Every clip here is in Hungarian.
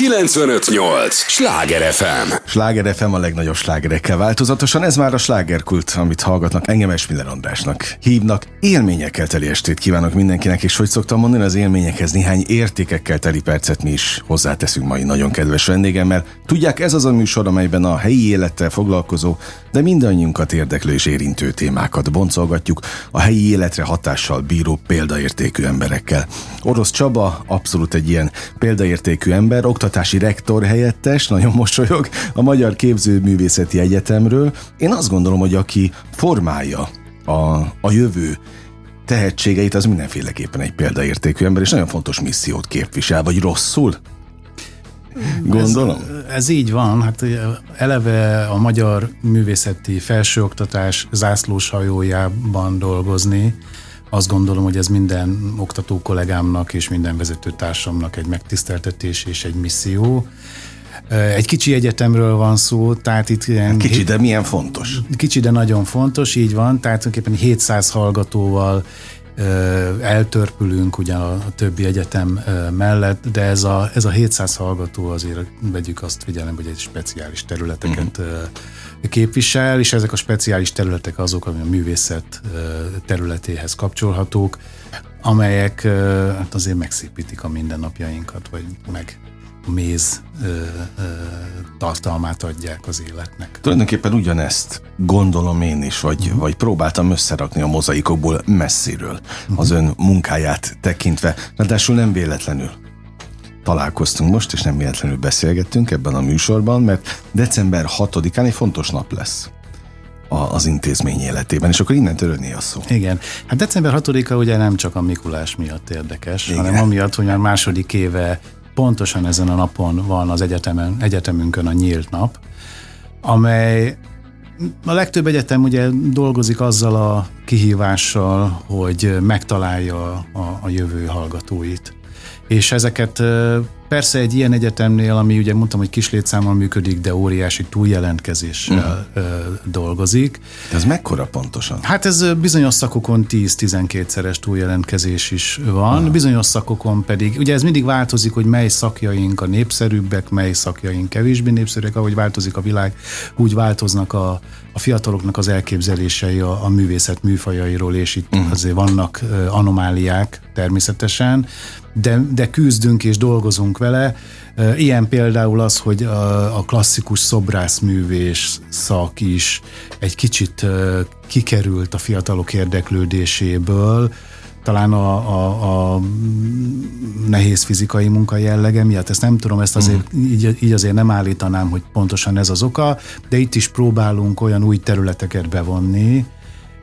958! Sláger FM! Sláger FM a legnagyobb slágerekkel változatosan, ez már a slágerkult, amit hallgatnak, engem Esmiller Andrásnak hívnak. Élményekkel teli estét kívánok mindenkinek, és hogy szoktam mondani, az élményekhez néhány értékekkel teli percet mi is hozzáteszünk mai nagyon kedves vendégemmel. Tudják, ez az a műsor, amelyben a helyi élettel foglalkozó, de mindannyiunkat érdeklő és érintő témákat boncolgatjuk a helyi életre hatással bíró példaértékű emberekkel. Orosz Csaba abszolút egy ilyen példaértékű ember, oktatási rektor helyettes, nagyon mosolyog, a Magyar Képzőművészeti Egyetemről. Én azt gondolom, hogy aki formálja a, a jövő tehetségeit, az mindenféleképpen egy példaértékű ember, és nagyon fontos missziót képvisel, vagy rosszul? Gondolom. Ez, ez így van. Hát eleve a magyar művészeti felsőoktatás zászlós hajójában dolgozni, azt gondolom, hogy ez minden oktató kollégámnak és minden vezetőtársamnak egy megtiszteltetés és egy misszió. Egy kicsi egyetemről van szó, tehát itt ilyen... Kicsi, de milyen fontos? Kicsi, de nagyon fontos, így van. Tehát tulajdonképpen 700 hallgatóval eltörpülünk ugyan a, többi egyetem mellett, de ez a, ez a 700 hallgató azért vegyük azt figyelembe, hogy egy speciális területeket uh-huh képvisel, és ezek a speciális területek azok, ami a művészet területéhez kapcsolhatók, amelyek hát azért megszépítik a mindennapjainkat, vagy meg méz ö, ö, tartalmát adják az életnek. Tulajdonképpen ugyanezt gondolom én is, vagy, uh-huh. vagy próbáltam összerakni a mozaikokból messziről uh-huh. az ön munkáját tekintve, ráadásul nem véletlenül találkoztunk most, és nem véletlenül beszélgettünk ebben a műsorban, mert december 6-án egy fontos nap lesz az intézmény életében, és akkor innen törődni a szó. Igen. Hát december 6-a ugye nem csak a Mikulás miatt érdekes, Igen. hanem amiatt, hogy már második éve pontosan ezen a napon van az egyetemen, egyetemünkön a nyílt nap, amely a legtöbb egyetem ugye dolgozik azzal a kihívással, hogy megtalálja a, a jövő hallgatóit. És ezeket Persze egy ilyen egyetemnél, ami ugye mondtam, hogy kis létszámmal működik, de óriási túljelentkezéssel uh-huh. dolgozik. De ez mekkora pontosan? Hát ez bizonyos szakokon 10-12-szeres túljelentkezés is van, uh-huh. bizonyos szakokon pedig, ugye ez mindig változik, hogy mely szakjaink a népszerűbbek, mely szakjaink kevésbé népszerűek, ahogy változik a világ, úgy változnak a, a fiataloknak az elképzelései a, a művészet műfajairól, és itt uh-huh. azért vannak anomáliák természetesen, de, de küzdünk és dolgozunk vele. Ilyen például az, hogy a, a klasszikus szobrászművés szak is egy kicsit kikerült a fiatalok érdeklődéséből, talán a, a, a nehéz fizikai munka jellege miatt, ezt nem tudom, ezt azért mm. így, így azért nem állítanám, hogy pontosan ez az oka, de itt is próbálunk olyan új területeket bevonni,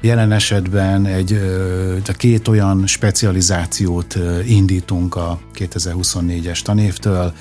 Jelen esetben egy, két olyan specializációt indítunk a 2024-es tanévtől,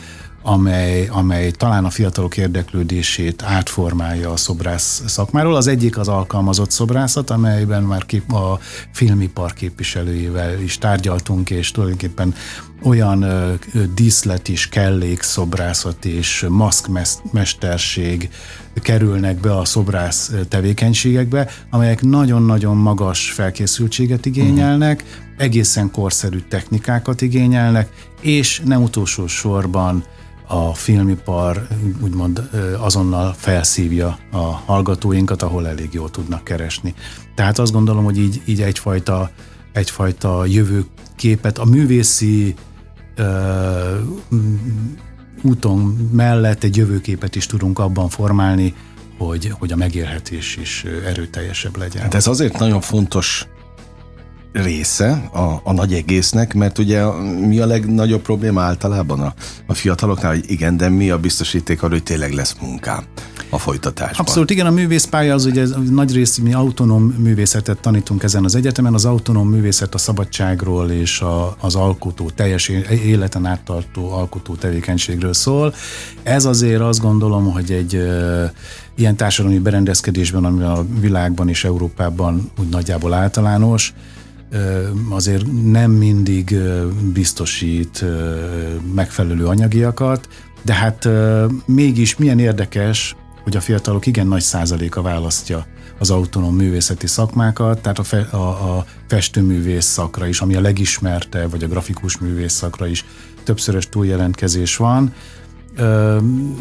amely, amely talán a fiatalok érdeklődését átformálja a szobrász szakmáról. Az egyik az alkalmazott szobrászat, amelyben már kép, a filmipar képviselőivel is tárgyaltunk, és tulajdonképpen olyan ö, díszlet is, kellék, szobrászat és maszkmesterség kerülnek be a szobrász tevékenységekbe, amelyek nagyon-nagyon magas felkészültséget igényelnek, egészen korszerű technikákat igényelnek, és nem utolsó sorban a filmipar úgymond azonnal felszívja a hallgatóinkat, ahol elég jól tudnak keresni. Tehát azt gondolom, hogy így, így egyfajta, egyfajta jövőképet, a művészi uh, úton mellett egy jövőképet is tudunk abban formálni, hogy, hogy a megélhetés is erőteljesebb legyen. Hát ez azért nagyon fontos része a, a nagy egésznek, mert ugye mi a legnagyobb probléma általában a, a fiataloknál, hogy igen, de mi a biztosíték arra, hogy tényleg lesz munkám a folytatásban. Abszolút, igen, a művészpálya az ugye nagy részt mi autonóm művészetet tanítunk ezen az egyetemen, az autonóm művészet a szabadságról és a, az alkotó, teljes életen áttartó alkotó tevékenységről szól. Ez azért azt gondolom, hogy egy ilyen társadalmi berendezkedésben, ami a világban és Európában úgy nagyjából általános, azért nem mindig biztosít megfelelő anyagiakat, de hát mégis milyen érdekes, hogy a fiatalok igen nagy százaléka választja az autonóm művészeti szakmákat, tehát a, fe, a, a festőművész szakra is, ami a legismertebb, vagy a grafikus művész szakra is többszörös túljelentkezés van,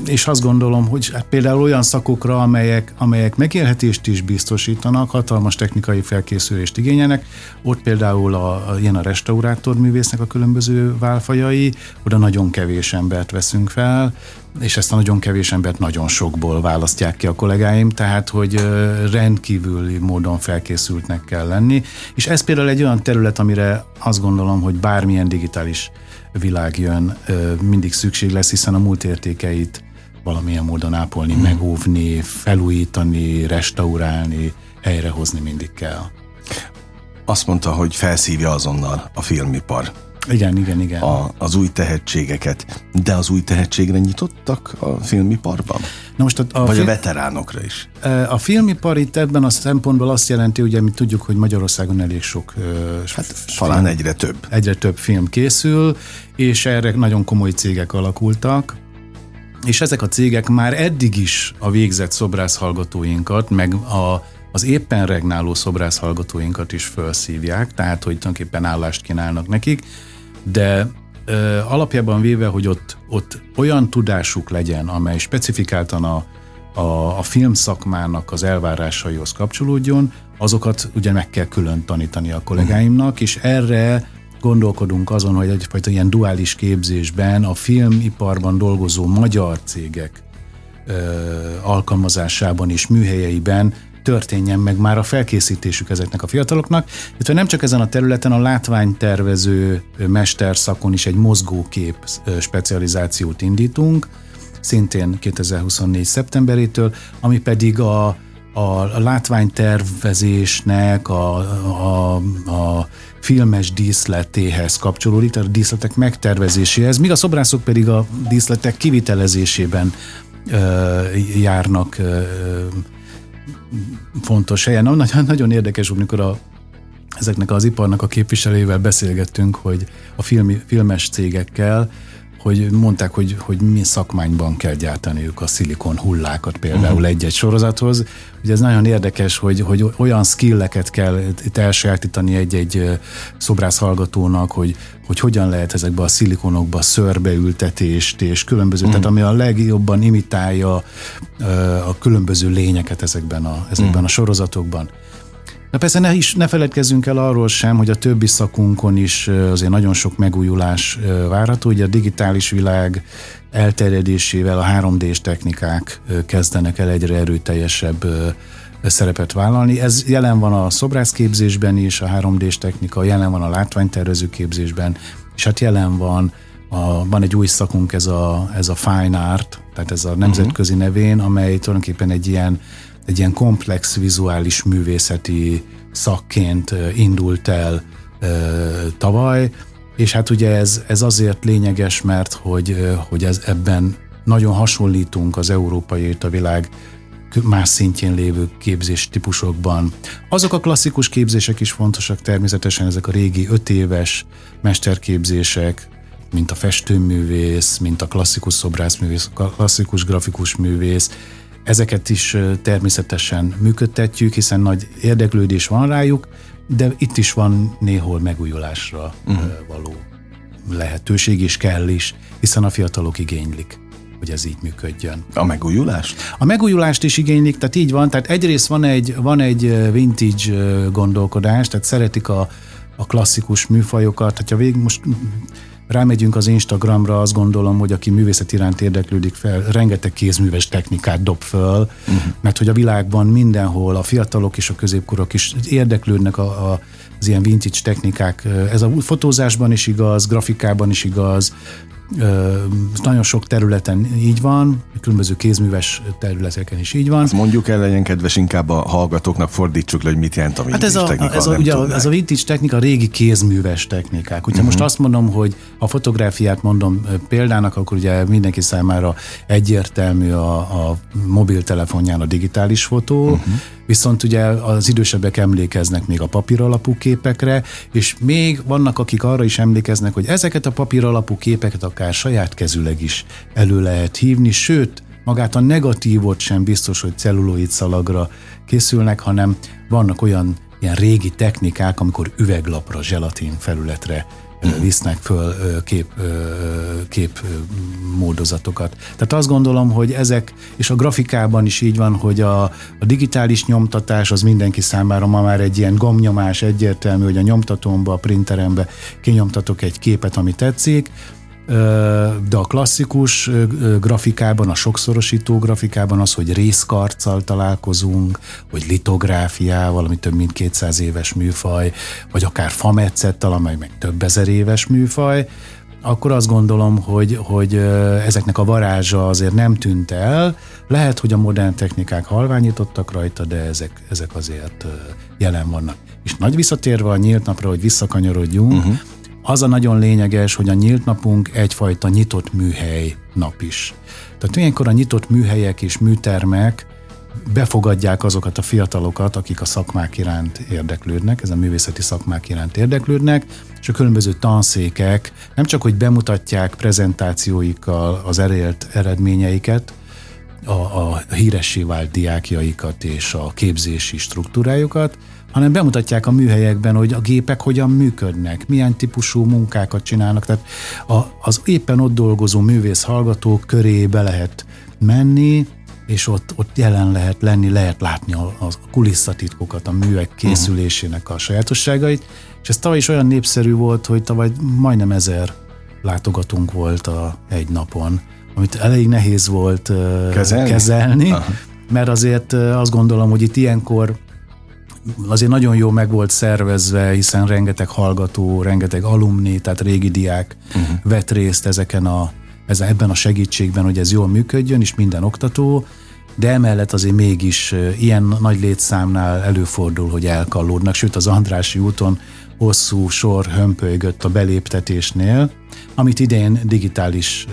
és azt gondolom, hogy hát például olyan szakokra, amelyek, amelyek megélhetést is biztosítanak, hatalmas technikai felkészülést igényelnek, ott például a, a, ilyen a restaurátor művésznek a különböző válfajai, oda nagyon kevés embert veszünk fel, és ezt a nagyon kevés embert nagyon sokból választják ki a kollégáim, tehát hogy rendkívüli módon felkészültnek kell lenni, és ez például egy olyan terület, amire azt gondolom, hogy bármilyen digitális világ jön, mindig szükség lesz, hiszen a múlt értékeit valamilyen módon ápolni, hmm. megóvni, felújítani, restaurálni, helyrehozni mindig kell. Azt mondta, hogy felszívja azonnal a filmipar. Igen, igen, igen. A, az új tehetségeket. De az új tehetségre nyitottak a filmiparban? Na most a, a Vagy film, a veteránokra is? A filmipar itt ebben a szempontból azt jelenti, ugye mi tudjuk, hogy Magyarországon elég sok hát, film, talán egyre több. Egyre több film készül, és erre nagyon komoly cégek alakultak, és ezek a cégek már eddig is a végzett szobrászhallgatóinkat, meg a, az éppen regnáló szobrászhallgatóinkat is felszívják, tehát hogy tulajdonképpen állást kínálnak nekik, de ö, alapjában véve, hogy ott, ott olyan tudásuk legyen, amely specifikáltan a, a, a filmszakmának az elvárásaihoz kapcsolódjon, azokat ugye meg kell külön tanítani a kollégáimnak, és erre gondolkodunk azon, hogy egyfajta ilyen duális képzésben a filmiparban dolgozó magyar cégek ö, alkalmazásában és műhelyeiben történjen meg már a felkészítésük ezeknek a fiataloknak, illetve nem csak ezen a területen a látványtervező mesterszakon is egy mozgókép specializációt indítunk, szintén 2024. szeptemberétől, ami pedig a, a látványtervezésnek, a, a, a filmes díszletéhez kapcsolódik, tehát a díszletek megtervezéséhez, míg a szobrászok pedig a díszletek kivitelezésében ö, járnak ö, fontos helyen. Nagyon, nagyon érdekes, amikor a, ezeknek az iparnak a képviselővel beszélgettünk, hogy a filmi, filmes cégekkel, hogy mondták, hogy, hogy mi szakmányban kell gyártaniuk a szilikon hullákat például uh-huh. egy-egy sorozathoz. Ugye ez nagyon érdekes, hogy, hogy olyan skilleket kell itt elsajátítani egy-egy szobrász hallgatónak, hogy, hogy hogyan lehet ezekbe a szilikonokba szörbeültetést és különböző, uh-huh. tehát ami a legjobban imitálja a különböző lényeket ezekben a, ezekben uh-huh. a sorozatokban. Na persze ne, is, ne feledkezzünk el arról sem, hogy a többi szakunkon is azért nagyon sok megújulás várható. Ugye a digitális világ elterjedésével a 3D-s technikák kezdenek el egyre erőteljesebb szerepet vállalni. Ez jelen van a szobrászképzésben is, a 3D-s technika, jelen van a látványtervező képzésben, és hát jelen van a, van egy új szakunk, ez a, ez a Fine Art, tehát ez a nemzetközi uh-huh. nevén, amely tulajdonképpen egy ilyen egy ilyen komplex vizuális művészeti szakként indult el tavaly, és hát ugye ez, ez azért lényeges, mert hogy, hogy ez ebben nagyon hasonlítunk az európai a világ más szintjén lévő képzés típusokban. Azok a klasszikus képzések is fontosak természetesen, ezek a régi öt éves mesterképzések, mint a festőművész, mint a klasszikus szobrászművész, klasszikus grafikus művész, Ezeket is természetesen működtetjük, hiszen nagy érdeklődés van rájuk, de itt is van néhol megújulásra uh-huh. való lehetőség, és kell is, hiszen a fiatalok igénylik hogy ez így működjön. A megújulást? A megújulást is igénylik, tehát így van, tehát egyrészt van egy, van egy vintage gondolkodás, tehát szeretik a, a klasszikus műfajokat, hogyha végig most rámegyünk az Instagramra, azt gondolom, hogy aki művészet iránt érdeklődik fel, rengeteg kézműves technikát dob föl, uh-huh. mert hogy a világban mindenhol a fiatalok és a középkorok is érdeklődnek a, a, az ilyen vintage technikák. Ez a fotózásban is igaz, grafikában is igaz, nagyon sok területen így van, különböző kézműves területeken is így van. Ezt mondjuk el, legyen kedves, inkább a hallgatóknak fordítsuk le, hogy mit jelent a vintage hát ez a, technika. Ez a, ugye, ez a vintage technika a régi kézműves technikák. Ugye uh-huh. most azt mondom, hogy a fotográfiát mondom példának, akkor ugye mindenki számára egyértelmű a, a mobiltelefonján a digitális fotó, uh-huh viszont ugye az idősebbek emlékeznek még a papír alapú képekre, és még vannak, akik arra is emlékeznek, hogy ezeket a papír alapú képeket akár saját kezüleg is elő lehet hívni, sőt, magát a negatívot sem biztos, hogy celluloid szalagra készülnek, hanem vannak olyan ilyen régi technikák, amikor üveglapra, zselatin felületre visznek föl kép, kép módozatokat. Tehát azt gondolom, hogy ezek, és a grafikában is így van, hogy a, a digitális nyomtatás az mindenki számára ma már egy ilyen gomnyomás egyértelmű, hogy a nyomtatómba, a printerembe kinyomtatok egy képet, ami tetszik, de a klasszikus grafikában, a sokszorosító grafikában az, hogy részkarccal találkozunk, hogy litográfiával, ami több mint 200 éves műfaj, vagy akár fametszettel, amely meg több ezer éves műfaj, akkor azt gondolom, hogy, hogy ezeknek a varázsa azért nem tűnt el. Lehet, hogy a modern technikák halványítottak rajta, de ezek, ezek azért jelen vannak. És nagy visszatérve a nyílt napra, hogy visszakanyarodjunk, uh-huh az a nagyon lényeges, hogy a nyílt napunk egyfajta nyitott műhely nap is. Tehát ilyenkor a nyitott műhelyek és műtermek befogadják azokat a fiatalokat, akik a szakmák iránt érdeklődnek, ez a művészeti szakmák iránt érdeklődnek, és a különböző tanszékek nem csak, hogy bemutatják prezentációikkal az erélt eredményeiket, a, a híressé vált diákjaikat és a képzési struktúrájukat, hanem bemutatják a műhelyekben, hogy a gépek hogyan működnek, milyen típusú munkákat csinálnak. Tehát a, az éppen ott dolgozó művész hallgatók körébe lehet menni, és ott, ott jelen lehet lenni, lehet látni a, a kulisszatitkokat, a művek mhm. készülésének a sajátosságait, és ez tavaly is olyan népszerű volt, hogy tavaly majdnem ezer látogatunk volt a egy napon, amit elég nehéz volt kezelni, kezelni mert azért azt gondolom, hogy itt ilyenkor azért nagyon jó meg volt szervezve, hiszen rengeteg hallgató, rengeteg alumni, tehát régi diák uh-huh. vett részt ezeken a, ez, ebben a segítségben, hogy ez jól működjön, és minden oktató, de emellett azért mégis ilyen nagy létszámnál előfordul, hogy elkallódnak, sőt az Andrási úton hosszú sor hömpölygött a beléptetésnél, amit idén digitális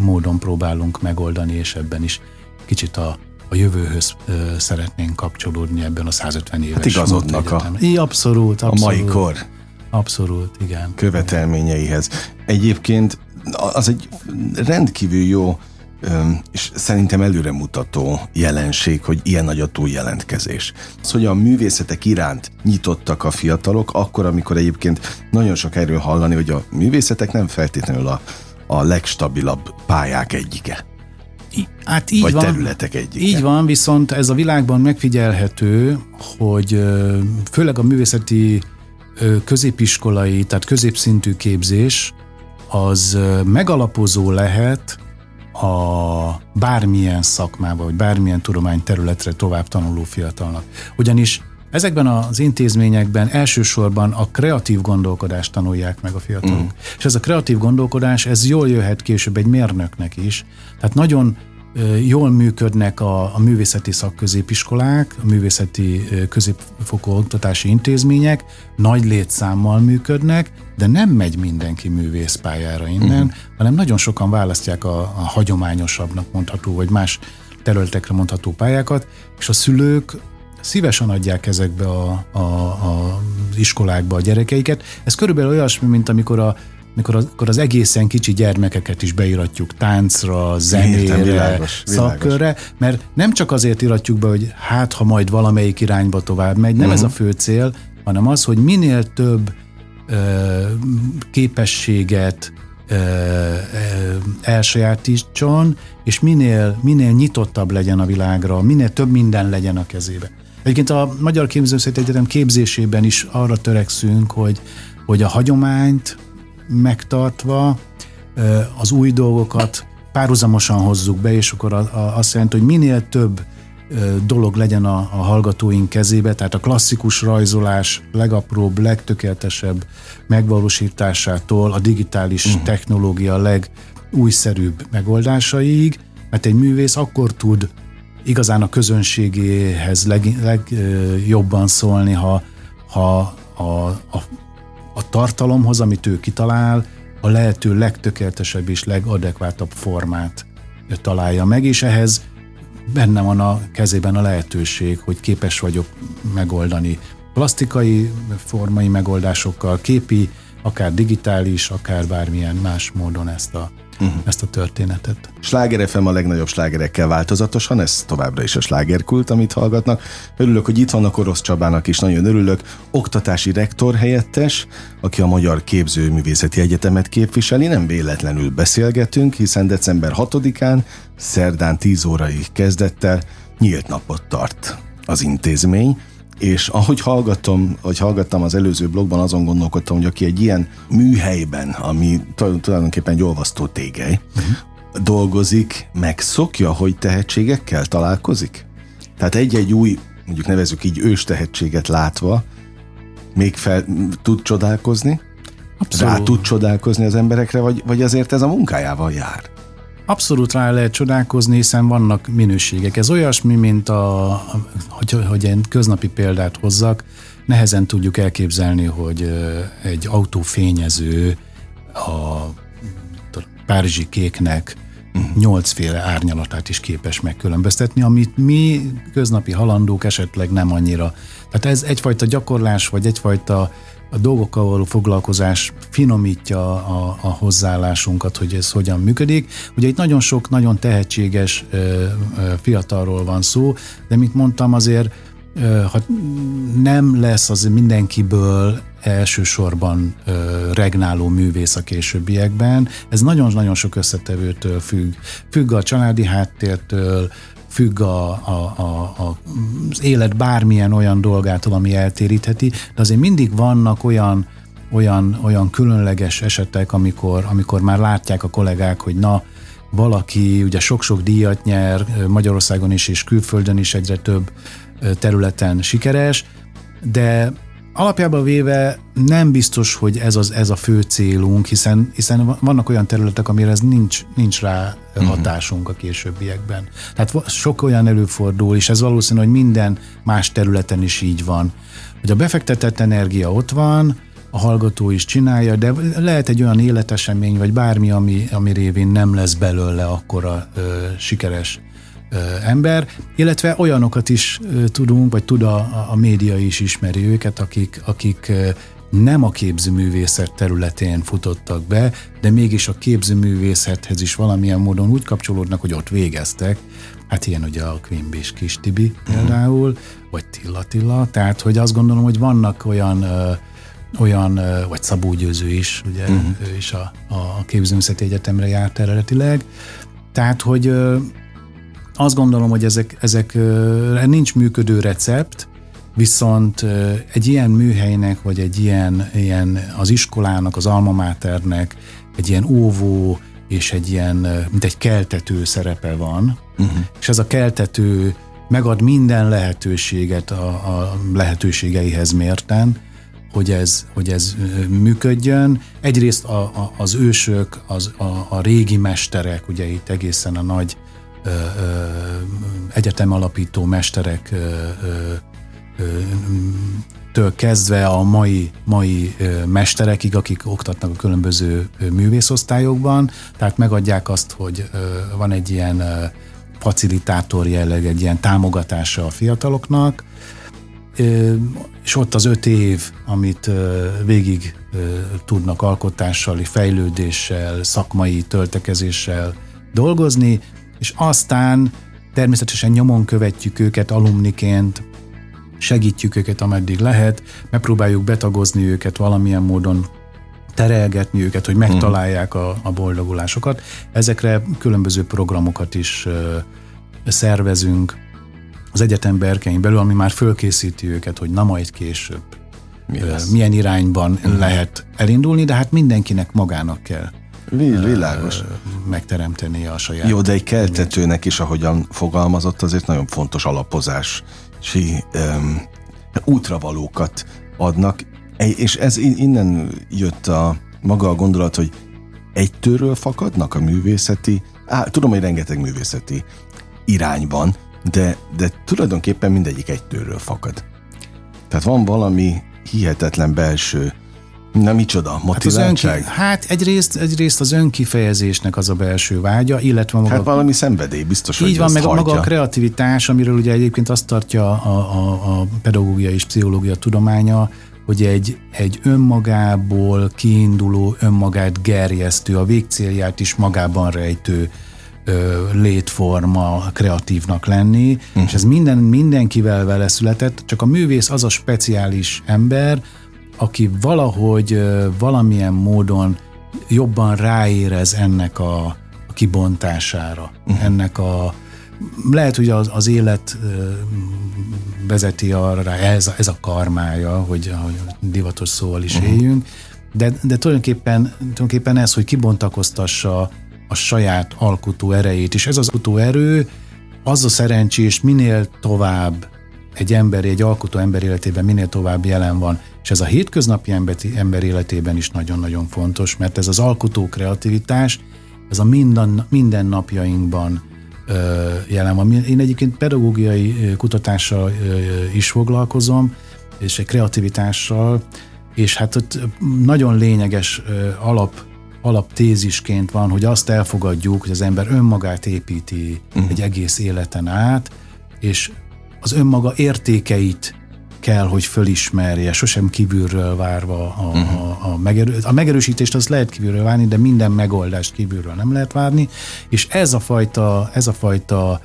módon próbálunk megoldani, és ebben is kicsit a a jövőhöz ö, szeretnénk kapcsolódni ebben a 150 éves hát igazodnak a, I, abszolút, abszolút, a mai kor abszolút, igen. követelményeihez. Egyébként az egy rendkívül jó és szerintem előremutató jelenség, hogy ilyen nagy a túljelentkezés. Az, hogy a művészetek iránt nyitottak a fiatalok, akkor, amikor egyébként nagyon sok erről hallani, hogy a művészetek nem feltétlenül a, a legstabilabb pályák egyike. Hát így vagy van, területek egyike. Így van, viszont ez a világban megfigyelhető, hogy főleg a művészeti középiskolai, tehát középszintű képzés az megalapozó lehet a bármilyen szakmába, vagy bármilyen tudomány területre tovább tanuló fiatalnak. Ugyanis Ezekben az intézményekben elsősorban a kreatív gondolkodást tanulják meg a fiatalok. Mm. És ez a kreatív gondolkodás, ez jól jöhet később egy mérnöknek is. Tehát nagyon jól működnek a, a művészeti szakközépiskolák, a művészeti középfokú oktatási intézmények, nagy létszámmal működnek, de nem megy mindenki művészpályára innen, uh-huh. hanem nagyon sokan választják a, a hagyományosabbnak mondható, vagy más területekre mondható pályákat, és a szülők szívesen adják ezekbe a, a, a iskolákba a gyerekeiket. Ez körülbelül olyasmi, mint amikor a amikor az, akkor az egészen kicsi gyermekeket is beiratjuk táncra, zenére, Értem, világos, szakkörre, mert nem csak azért iratjuk be, hogy hát, ha majd valamelyik irányba tovább megy, nem uh-huh. ez a fő cél, hanem az, hogy minél több ö, képességet ö, ö, elsajátítson, és minél, minél nyitottabb legyen a világra, minél több minden legyen a kezébe. Egyébként a Magyar Képzőszét Egyetem képzésében is arra törekszünk, hogy, hogy a hagyományt megtartva az új dolgokat párhuzamosan hozzuk be, és akkor azt jelenti, hogy minél több dolog legyen a, a hallgatóink kezébe, tehát a klasszikus rajzolás legapróbb, legtökéletesebb megvalósításától a digitális uh-huh. technológia legújszerűbb megoldásaiig, mert egy művész akkor tud igazán a közönségéhez legjobban leg, szólni, ha, ha a, a, a tartalomhoz, amit ő kitalál, a lehető legtökéletesebb és legadekvátabb formát találja meg, és ehhez benne van a kezében a lehetőség, hogy képes vagyok megoldani plastikai formai megoldásokkal, képi, akár digitális, akár bármilyen más módon ezt a uh-huh. ezt a történetet. Sláger FM a legnagyobb slágerekkel változatosan, ez továbbra is a slágerkult, amit hallgatnak. Örülök, hogy itt vannak Orosz Csabának is, nagyon örülök. Oktatási rektor helyettes, aki a Magyar Képzőművészeti Egyetemet képviseli, nem véletlenül beszélgetünk, hiszen december 6-án, szerdán 10 órai kezdettel nyílt napot tart az intézmény, és ahogy hallgattam, hogy hallgattam az előző blogban, azon gondolkodtam, hogy aki egy ilyen műhelyben, ami tulajdonképpen egy olvasztó tégely, uh-huh. dolgozik, megszokja, hogy tehetségekkel találkozik? Tehát egy-egy új, mondjuk nevezük így ős tehetséget látva, még fel tud csodálkozni? Abszolút. Rá tud csodálkozni az emberekre, vagy, vagy azért ez a munkájával jár? Abszolút rá lehet csodálkozni, hiszen vannak minőségek. Ez olyasmi, mint a, hogy, hogy egy köznapi példát hozzak, nehezen tudjuk elképzelni, hogy egy autófényező a párizsi kéknek nyolcféle árnyalatát is képes megkülönböztetni, amit mi köznapi halandók esetleg nem annyira. Tehát ez egyfajta gyakorlás, vagy egyfajta a dolgokkal való foglalkozás finomítja a, a hozzáállásunkat, hogy ez hogyan működik. Ugye itt nagyon sok nagyon tehetséges ö, ö, fiatalról van szó, de mint mondtam azért, ö, ha nem lesz az mindenkiből elsősorban regnáló művész a későbbiekben. Ez nagyon-nagyon sok összetevőtől függ. Függ a családi háttértől, függ a, a, a, a, az élet bármilyen olyan dolgától, ami eltérítheti, de azért mindig vannak olyan, olyan, olyan különleges esetek, amikor, amikor már látják a kollégák, hogy na, valaki ugye sok-sok díjat nyer, Magyarországon is és külföldön is egyre több területen sikeres, de alapjában véve nem biztos, hogy ez, az, ez a fő célunk, hiszen, hiszen vannak olyan területek, amire ez nincs, nincs rá mhm. hatásunk a későbbiekben. Tehát sok olyan előfordul, és ez valószínű, hogy minden más területen is így van, hogy a befektetett energia ott van, a hallgató is csinálja, de lehet egy olyan életesemény, vagy bármi, ami, ami révén nem lesz belőle akkora ö, sikeres ember, illetve olyanokat is tudunk, vagy tud a, a média is ismeri őket, akik, akik nem a képzőművészet területén futottak be, de mégis a képzőművészethez is valamilyen módon úgy kapcsolódnak, hogy ott végeztek. Hát ilyen ugye a Quimbis Kis Tibi például, vagy Tilla Tilla, tehát hogy azt gondolom, hogy vannak olyan olyan, vagy Szabó Győző is, ugye uh-huh. ő is a, a képzőművészeti egyetemre járt eredetileg, tehát hogy azt gondolom, hogy ezek, ezek nincs működő recept, viszont egy ilyen műhelynek, vagy egy ilyen, ilyen az iskolának, az alma maternek, egy ilyen óvó és egy ilyen, mint egy keltető szerepe van, uh-huh. és ez a keltető megad minden lehetőséget a, a lehetőségeihez mérten, hogy ez, hogy ez működjön. Egyrészt a, a, az ősök, az, a, a régi mesterek, ugye itt egészen a nagy egyetem alapító mesterek től kezdve a mai, mai mesterekig, akik oktatnak a különböző művészosztályokban, tehát megadják azt, hogy van egy ilyen facilitátor jelleg, egy ilyen támogatása a fiataloknak, és ott az öt év, amit végig tudnak alkotással, fejlődéssel, szakmai töltekezéssel dolgozni, és aztán természetesen nyomon követjük őket alumniként, segítjük őket, ameddig lehet, megpróbáljuk betagozni őket valamilyen módon, terelgetni őket, hogy megtalálják a, a boldogulásokat. Ezekre különböző programokat is ö, szervezünk az egyetem berkein belül, ami már fölkészíti őket, hogy na majd később Mi ö, milyen irányban uh-huh. lehet elindulni, de hát mindenkinek magának kell Világos. megteremteni a saját. Jó, de egy keltetőnek is, ahogyan fogalmazott, azért nagyon fontos alapozási um, útravalókat adnak, és ez innen jött a maga a gondolat, hogy egy tőről fakadnak a művészeti, á, tudom, hogy rengeteg művészeti irányban, de, de tulajdonképpen mindegyik egy tőről fakad. Tehát van valami hihetetlen belső Na micsoda, motiváltság? Hát, önki, hát egyrészt, egyrészt az önkifejezésnek az a belső vágya, illetve maga... Hát valami szenvedély, biztos, Így van, meg a maga a kreativitás, amiről ugye egyébként azt tartja a, a, a pedagógia és pszichológia tudománya, hogy egy, egy önmagából kiinduló, önmagát gerjesztő, a végcélját is magában rejtő ö, létforma kreatívnak lenni, uh-huh. és ez minden, mindenkivel vele született, csak a művész az a speciális ember, aki valahogy valamilyen módon jobban ráérez ennek a, a kibontására, uh-huh. ennek a lehet, hogy az, az élet vezeti arra, ez, ez a karmája, hogy, hogy divatos szóval is uh-huh. éljünk, de, de tulajdonképpen, tulajdonképpen ez, hogy kibontakoztassa a saját alkotó erejét, és ez az alkotó erő az a szerencsés, minél tovább egy ember, egy alkotó ember életében minél tovább jelen van, és ez a hétköznapi ember életében is nagyon-nagyon fontos, mert ez az alkotó kreativitás, ez a minden, minden napjainkban jelen van. Én egyébként pedagógiai kutatással is foglalkozom, és egy kreativitással, és hát ott nagyon lényeges alap alaptézisként van, hogy azt elfogadjuk, hogy az ember önmagát építi uh-huh. egy egész életen át, és az önmaga értékeit kell, hogy fölismerje, sosem kívülről várva a, uh-huh. a, a, megerő, a megerősítést az lehet kívülről várni, de minden megoldást kívülről nem lehet várni, és ez a fajta, ez a fajta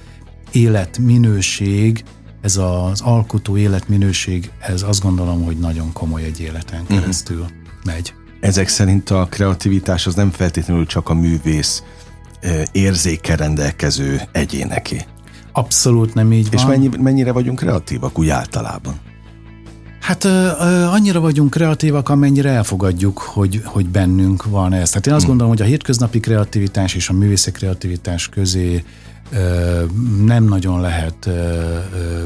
életminőség, ez az alkotó életminőség, ez azt gondolom, hogy nagyon komoly egy életen mhm. keresztül uh-huh. megy. Ezek szerint a kreativitás az nem feltétlenül csak a művész érzékkel rendelkező egyéneké. Abszolút nem így És van. És mennyi, mennyire vagyunk kreatívak úgy általában? Hát ö, ö, annyira vagyunk kreatívak, amennyire elfogadjuk, hogy, hogy bennünk van ez. Tehát én azt hmm. gondolom, hogy a hétköznapi kreativitás és a művészek kreativitás közé ö, nem nagyon lehet ö, ö,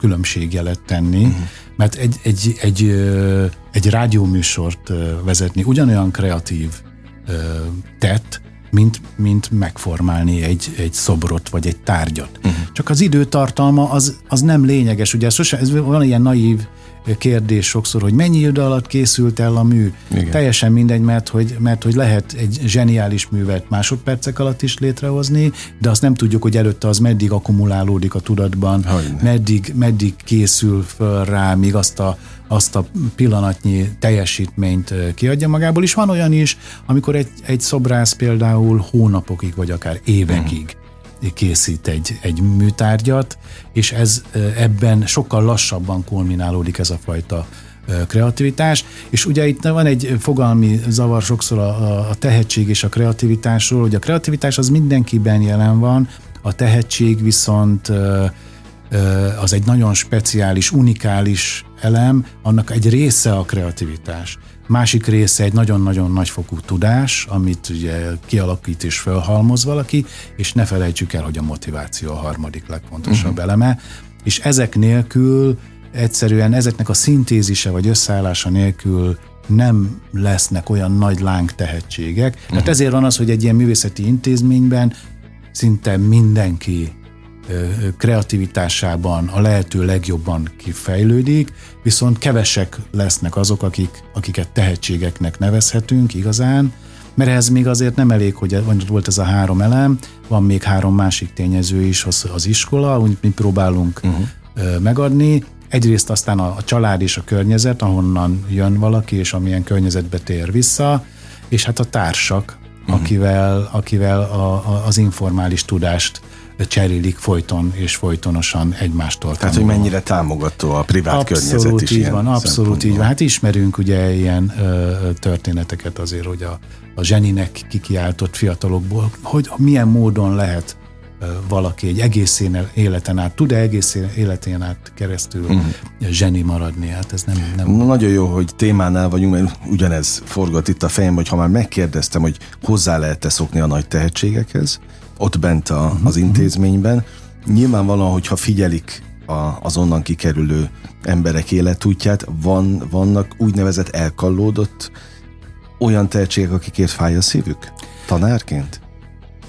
különbségjelet tenni, uh-huh. mert egy, egy, egy, egy rádióműsort vezetni ugyanolyan kreatív tett, mint, mint megformálni egy, egy szobrot vagy egy tárgyat. Uh-huh. Csak az időtartalma az, az nem lényeges. Ugye sose, ez van ilyen naív kérdés sokszor, hogy mennyi idő alatt készült el a mű. Igen. Teljesen mindegy, mert hogy, mert hogy lehet egy zseniális művet másodpercek alatt is létrehozni, de azt nem tudjuk, hogy előtte az meddig akkumulálódik a tudatban, meddig, meddig készül föl rá, míg azt a, azt a pillanatnyi teljesítményt kiadja magából, és van olyan is, amikor egy, egy szobrász például hónapokig, vagy akár évekig uh-huh készít egy, egy műtárgyat, és ez ebben sokkal lassabban kulminálódik ez a fajta kreativitás, és ugye itt van egy fogalmi zavar sokszor a, a tehetség és a kreativitásról, hogy a kreativitás az mindenkiben jelen van, a tehetség viszont az egy nagyon speciális, unikális elem, annak egy része a kreativitás. Másik része egy nagyon-nagyon nagyfokú tudás, amit ugye kialakít és felhalmoz valaki, és ne felejtsük el, hogy a motiváció a harmadik legfontosabb uh-huh. eleme, és ezek nélkül egyszerűen ezeknek a szintézise vagy összeállása nélkül nem lesznek olyan nagy láng tehetségek. Uh-huh. Tehát ezért van az, hogy egy ilyen művészeti intézményben szinte mindenki kreativitásában a lehető legjobban kifejlődik, viszont kevesek lesznek azok, akik, akiket tehetségeknek nevezhetünk igazán, mert ez még azért nem elég, hogy volt ez a három elem, van még három másik tényező is, az, az iskola, amit mi próbálunk uh-huh. megadni, egyrészt aztán a, a család és a környezet, ahonnan jön valaki, és amilyen környezetbe tér vissza, és hát a társak, uh-huh. akivel, akivel a, a, az informális tudást cserélik folyton és folytonosan egymástól. Tehát, hogy mennyire támogató a privát abszolút környezet is. Így van, abszolút így van. Hát ismerünk ugye ilyen ö, történeteket azért, hogy a, a zseninek kikiáltott fiatalokból, hogy milyen módon lehet valaki egy egész életen át, tud-e egész életén át keresztül uh-huh. zseni maradni? Hát ez nem, nem... Na, nagyon jó, hogy témánál vagyunk, mert ugyanez forgat itt a fejem, hogy ha már megkérdeztem, hogy hozzá lehet-e szokni a nagy tehetségekhez, ott bent a, uh-huh. az intézményben. Nyilvánvalóan, hogyha figyelik a, az onnan kikerülő emberek életútját, van, vannak úgynevezett elkallódott olyan tehetségek, akikért fáj a szívük? Tanárként?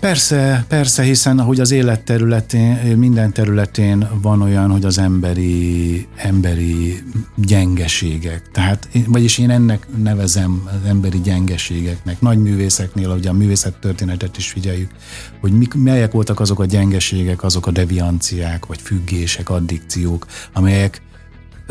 Persze, persze, hiszen ahogy az élet területén, minden területén van olyan, hogy az emberi, emberi gyengeségek. Tehát, vagyis én ennek nevezem az emberi gyengeségeknek. Nagy művészeknél, ugye a művészet történetet is figyeljük, hogy mik, melyek voltak azok a gyengeségek, azok a devianciák, vagy függések, addikciók, amelyek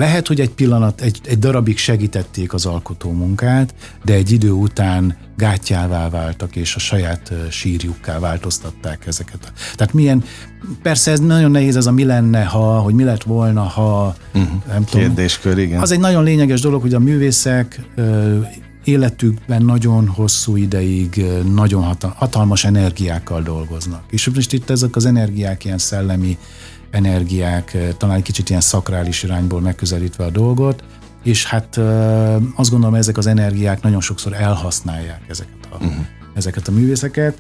lehet, hogy egy pillanat, egy, egy darabig segítették az alkotó munkát, de egy idő után gátjává váltak, és a saját sírjukká változtatták ezeket. Tehát milyen, persze ez nagyon nehéz, ez a mi lenne, ha, hogy mi lett volna, ha uh-huh. nem Kérdéskör, tudom. igen. Az egy nagyon lényeges dolog, hogy a művészek életükben nagyon hosszú ideig nagyon hatalmas energiákkal dolgoznak. És most itt ezek az energiák ilyen szellemi energiák, talán kicsit ilyen szakrális irányból megközelítve a dolgot, és hát azt gondolom, ezek az energiák nagyon sokszor elhasználják ezeket a, uh-huh. ezeket a művészeket.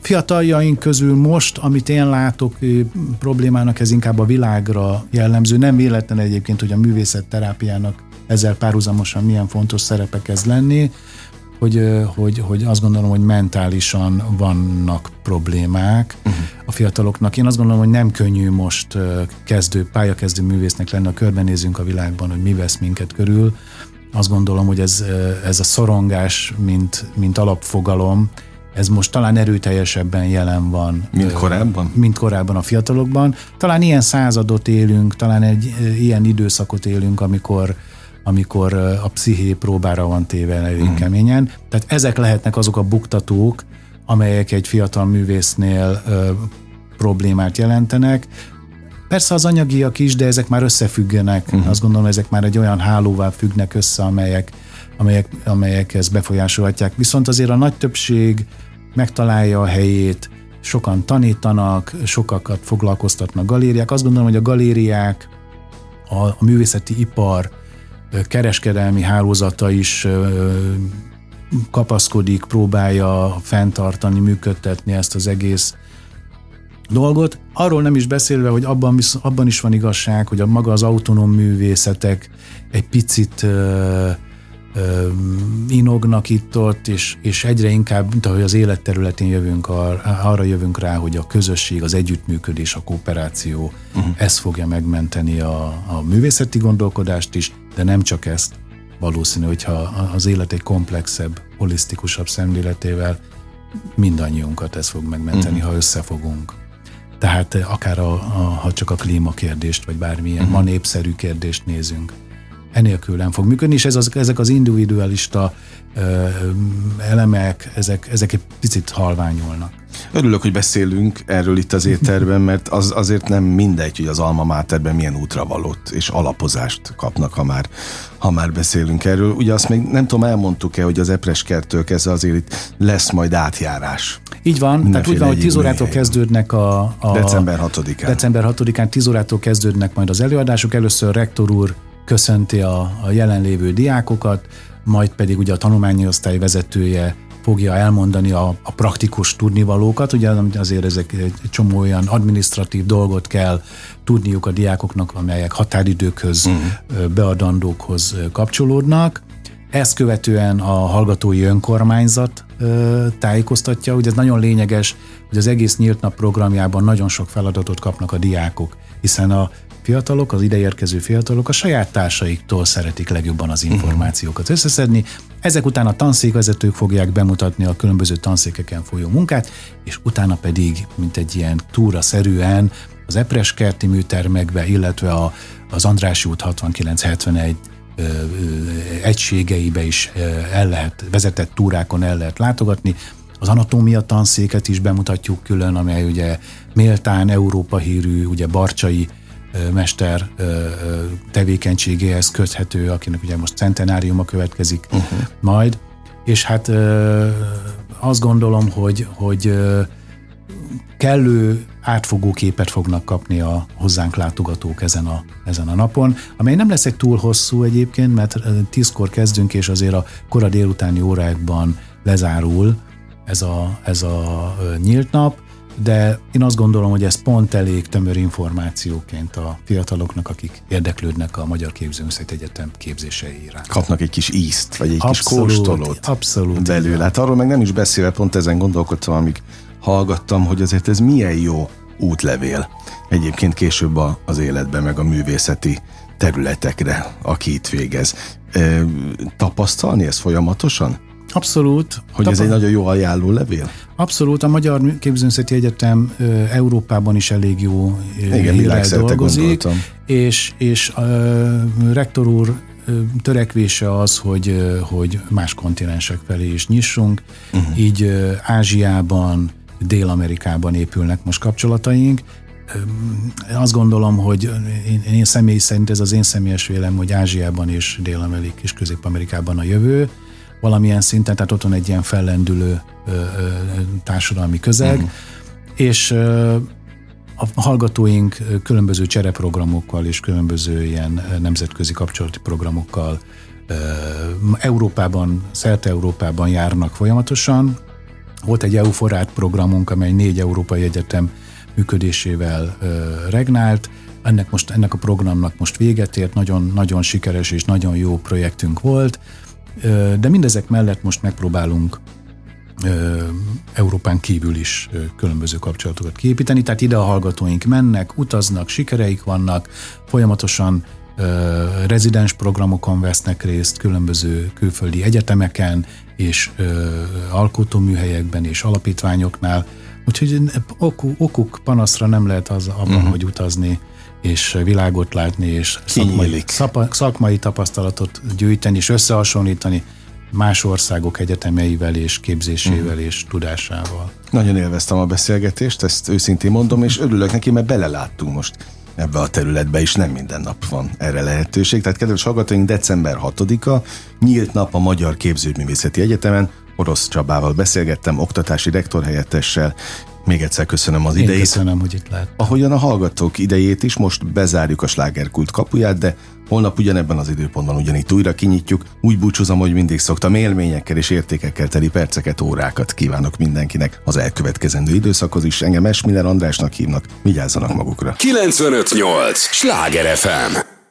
Fiataljaink közül most, amit én látok problémának, ez inkább a világra jellemző. Nem véletlen egyébként, hogy a művészet terápiának ezzel párhuzamosan milyen fontos szerepe kezd lenni, hogy, hogy, hogy azt gondolom, hogy mentálisan vannak problémák uh-huh. a fiataloknak. Én azt gondolom, hogy nem könnyű most kezdő, pályakezdő művésznek lenni, a körbenézünk a világban, hogy mi vesz minket körül. Azt gondolom, hogy ez, ez a szorongás, mint, mint alapfogalom, ez most talán erőteljesebben jelen van. Mint korábban? Mint korábban a fiatalokban. Talán ilyen századot élünk, talán egy ilyen időszakot élünk, amikor amikor a psziché próbára van téve elég mm. keményen. Tehát ezek lehetnek azok a buktatók, amelyek egy fiatal művésznél ö, problémát jelentenek. Persze az anyagiak is, de ezek már összefüggenek. Uh-huh. Azt gondolom, ezek már egy olyan hálóvá függnek össze, amelyek, amelyek, amelyek ezt befolyásolhatják. Viszont azért a nagy többség megtalálja a helyét, sokan tanítanak, sokakat foglalkoztatnak galériák. Azt gondolom, hogy a galériák, a, a művészeti ipar kereskedelmi hálózata is kapaszkodik, próbálja fenntartani, működtetni ezt az egész dolgot. Arról nem is beszélve, hogy abban, abban is van igazság, hogy a maga az autonóm művészetek egy picit inognak itt-ott, és, és egyre inkább, mint ahogy az életterületén jövünk, arra jövünk rá, hogy a közösség, az együttműködés, a kooperáció, uh-huh. ez fogja megmenteni a, a művészeti gondolkodást is, de nem csak ezt. Valószínű, hogyha az élet egy komplexebb, holisztikusabb szemléletével mindannyiunkat ez fog megmenteni, uh-huh. ha összefogunk. Tehát akár a, a, ha csak a klímakérdést, vagy bármilyen uh-huh. ma népszerű kérdést nézünk, enélkül nem fog működni, és ez az, ezek az individualista ö, elemek, ezek, ezek egy picit halványolnak. Örülök, hogy beszélünk erről itt az étterben, mert az azért nem mindegy, hogy az Alma Máterben milyen útra valott és alapozást kapnak, ha már, ha már beszélünk erről. Ugye azt még nem tudom, elmondtuk-e, hogy az Epres kertől kezdve azért itt lesz majd átjárás. Így van, tehát úgy van, hogy 10 órától kezdődnek a, a... December 6-án. December 6-án 10 órától kezdődnek majd az előadások. Először rektor úr köszönti a, a jelenlévő diákokat, majd pedig ugye a tanulmányi osztály vezetője fogja elmondani a, a praktikus tudnivalókat, ugye azért ezek egy csomó olyan administratív dolgot kell tudniuk a diákoknak, amelyek határidőkhöz, uh-huh. beadandókhoz kapcsolódnak. Ezt követően a hallgatói önkormányzat tájékoztatja, hogy ez nagyon lényeges, hogy az egész nyílt nap programjában nagyon sok feladatot kapnak a diákok, hiszen a fiatalok, az ideérkező fiatalok a saját társaiktól szeretik legjobban az információkat összeszedni. Ezek után a tanszékvezetők fogják bemutatni a különböző tanszékeken folyó munkát, és utána pedig, mint egy ilyen túra-szerűen az Epres kerti műtermekbe, illetve a, az Andrási út 6971 egységeibe is el lehet, vezetett túrákon el lehet látogatni. Az anatómia tanszéket is bemutatjuk külön, amely ugye méltán Európa hírű, ugye Barcsai mester tevékenységéhez köthető, akinek ugye most centenáriuma következik uh-huh. majd, és hát azt gondolom, hogy, hogy kellő átfogó képet fognak kapni a hozzánk látogatók ezen a, ezen a napon, amely nem lesz egy túl hosszú egyébként, mert tízkor kezdünk, és azért a kora délutáni órákban lezárul ez a, ez a nyílt nap, de én azt gondolom, hogy ez pont elég tömör információként a fiataloknak, akik érdeklődnek a Magyar Képzőművészeti Egyetem képzései iránt. Kapnak egy kis ízt, vagy egy abszolút, kis kóstolót abszolút, belőle. Hát arról meg nem is beszélve, pont ezen gondolkodtam, amíg hallgattam, hogy azért ez milyen jó útlevél egyébként később az életben, meg a művészeti területekre, aki itt végez. E, tapasztalni ezt folyamatosan? Abszolút. Hogy ez egy nagyon jó ajánló levél? Abszolút. A Magyar Képzőművészeti Egyetem Európában is elég jó Igen, dolgozik. Gondoltam. És, és a rektor úr törekvése az, hogy, hogy más kontinensek felé is nyissunk. Uh-huh. Így Ázsiában, Dél-Amerikában épülnek most kapcsolataink. Azt gondolom, hogy én, én személy szerint ez az én személyes vélem, hogy Ázsiában és Dél-Amerik és Közép-Amerikában a jövő, valamilyen szinten, tehát ott van egy ilyen fellendülő ö, ö, társadalmi közeg, uh-huh. és ö, a hallgatóink különböző csereprogramokkal és különböző ilyen nemzetközi kapcsolati programokkal Európában, szerte Európában járnak folyamatosan. Volt egy EUFORÁT programunk, amely négy európai egyetem működésével regnált. Ennek, most, ennek a programnak most véget ért, nagyon, nagyon sikeres és nagyon jó projektünk volt, de mindezek mellett most megpróbálunk Európán kívül is különböző kapcsolatokat kiépíteni, tehát ide a hallgatóink mennek, utaznak, sikereik vannak, folyamatosan rezidens programokon vesznek részt, különböző külföldi egyetemeken és alkotóműhelyekben és alapítványoknál, úgyhogy okuk, panaszra nem lehet az abban, uh-huh. hogy utazni és világot látni, és szakmai, szakmai tapasztalatot gyűjteni, és összehasonlítani más országok egyetemeivel és képzésével uh-huh. és tudásával. Nagyon élveztem a beszélgetést, ezt őszintén mondom, és örülök neki, mert beleláttunk most ebbe a területbe is nem minden nap van erre lehetőség. Tehát kedves hallgatóink, december 6-a nyílt nap a Magyar Képzőművészeti Egyetemen, Orosz Csabával beszélgettem, oktatási rektor helyettessel, még egyszer köszönöm az Én idejét. köszönöm, hogy itt lehet. Ahogyan a hallgatók idejét is, most bezárjuk a slágerkult kapuját, de holnap ugyanebben az időpontban ugyanitt újra kinyitjuk. Úgy búcsúzom, hogy mindig szoktam élményekkel és értékekkel teli perceket, órákat kívánok mindenkinek az elkövetkezendő időszakhoz is. Engem Esmiller Andrásnak hívnak, vigyázzanak magukra. 958! Sláger FM!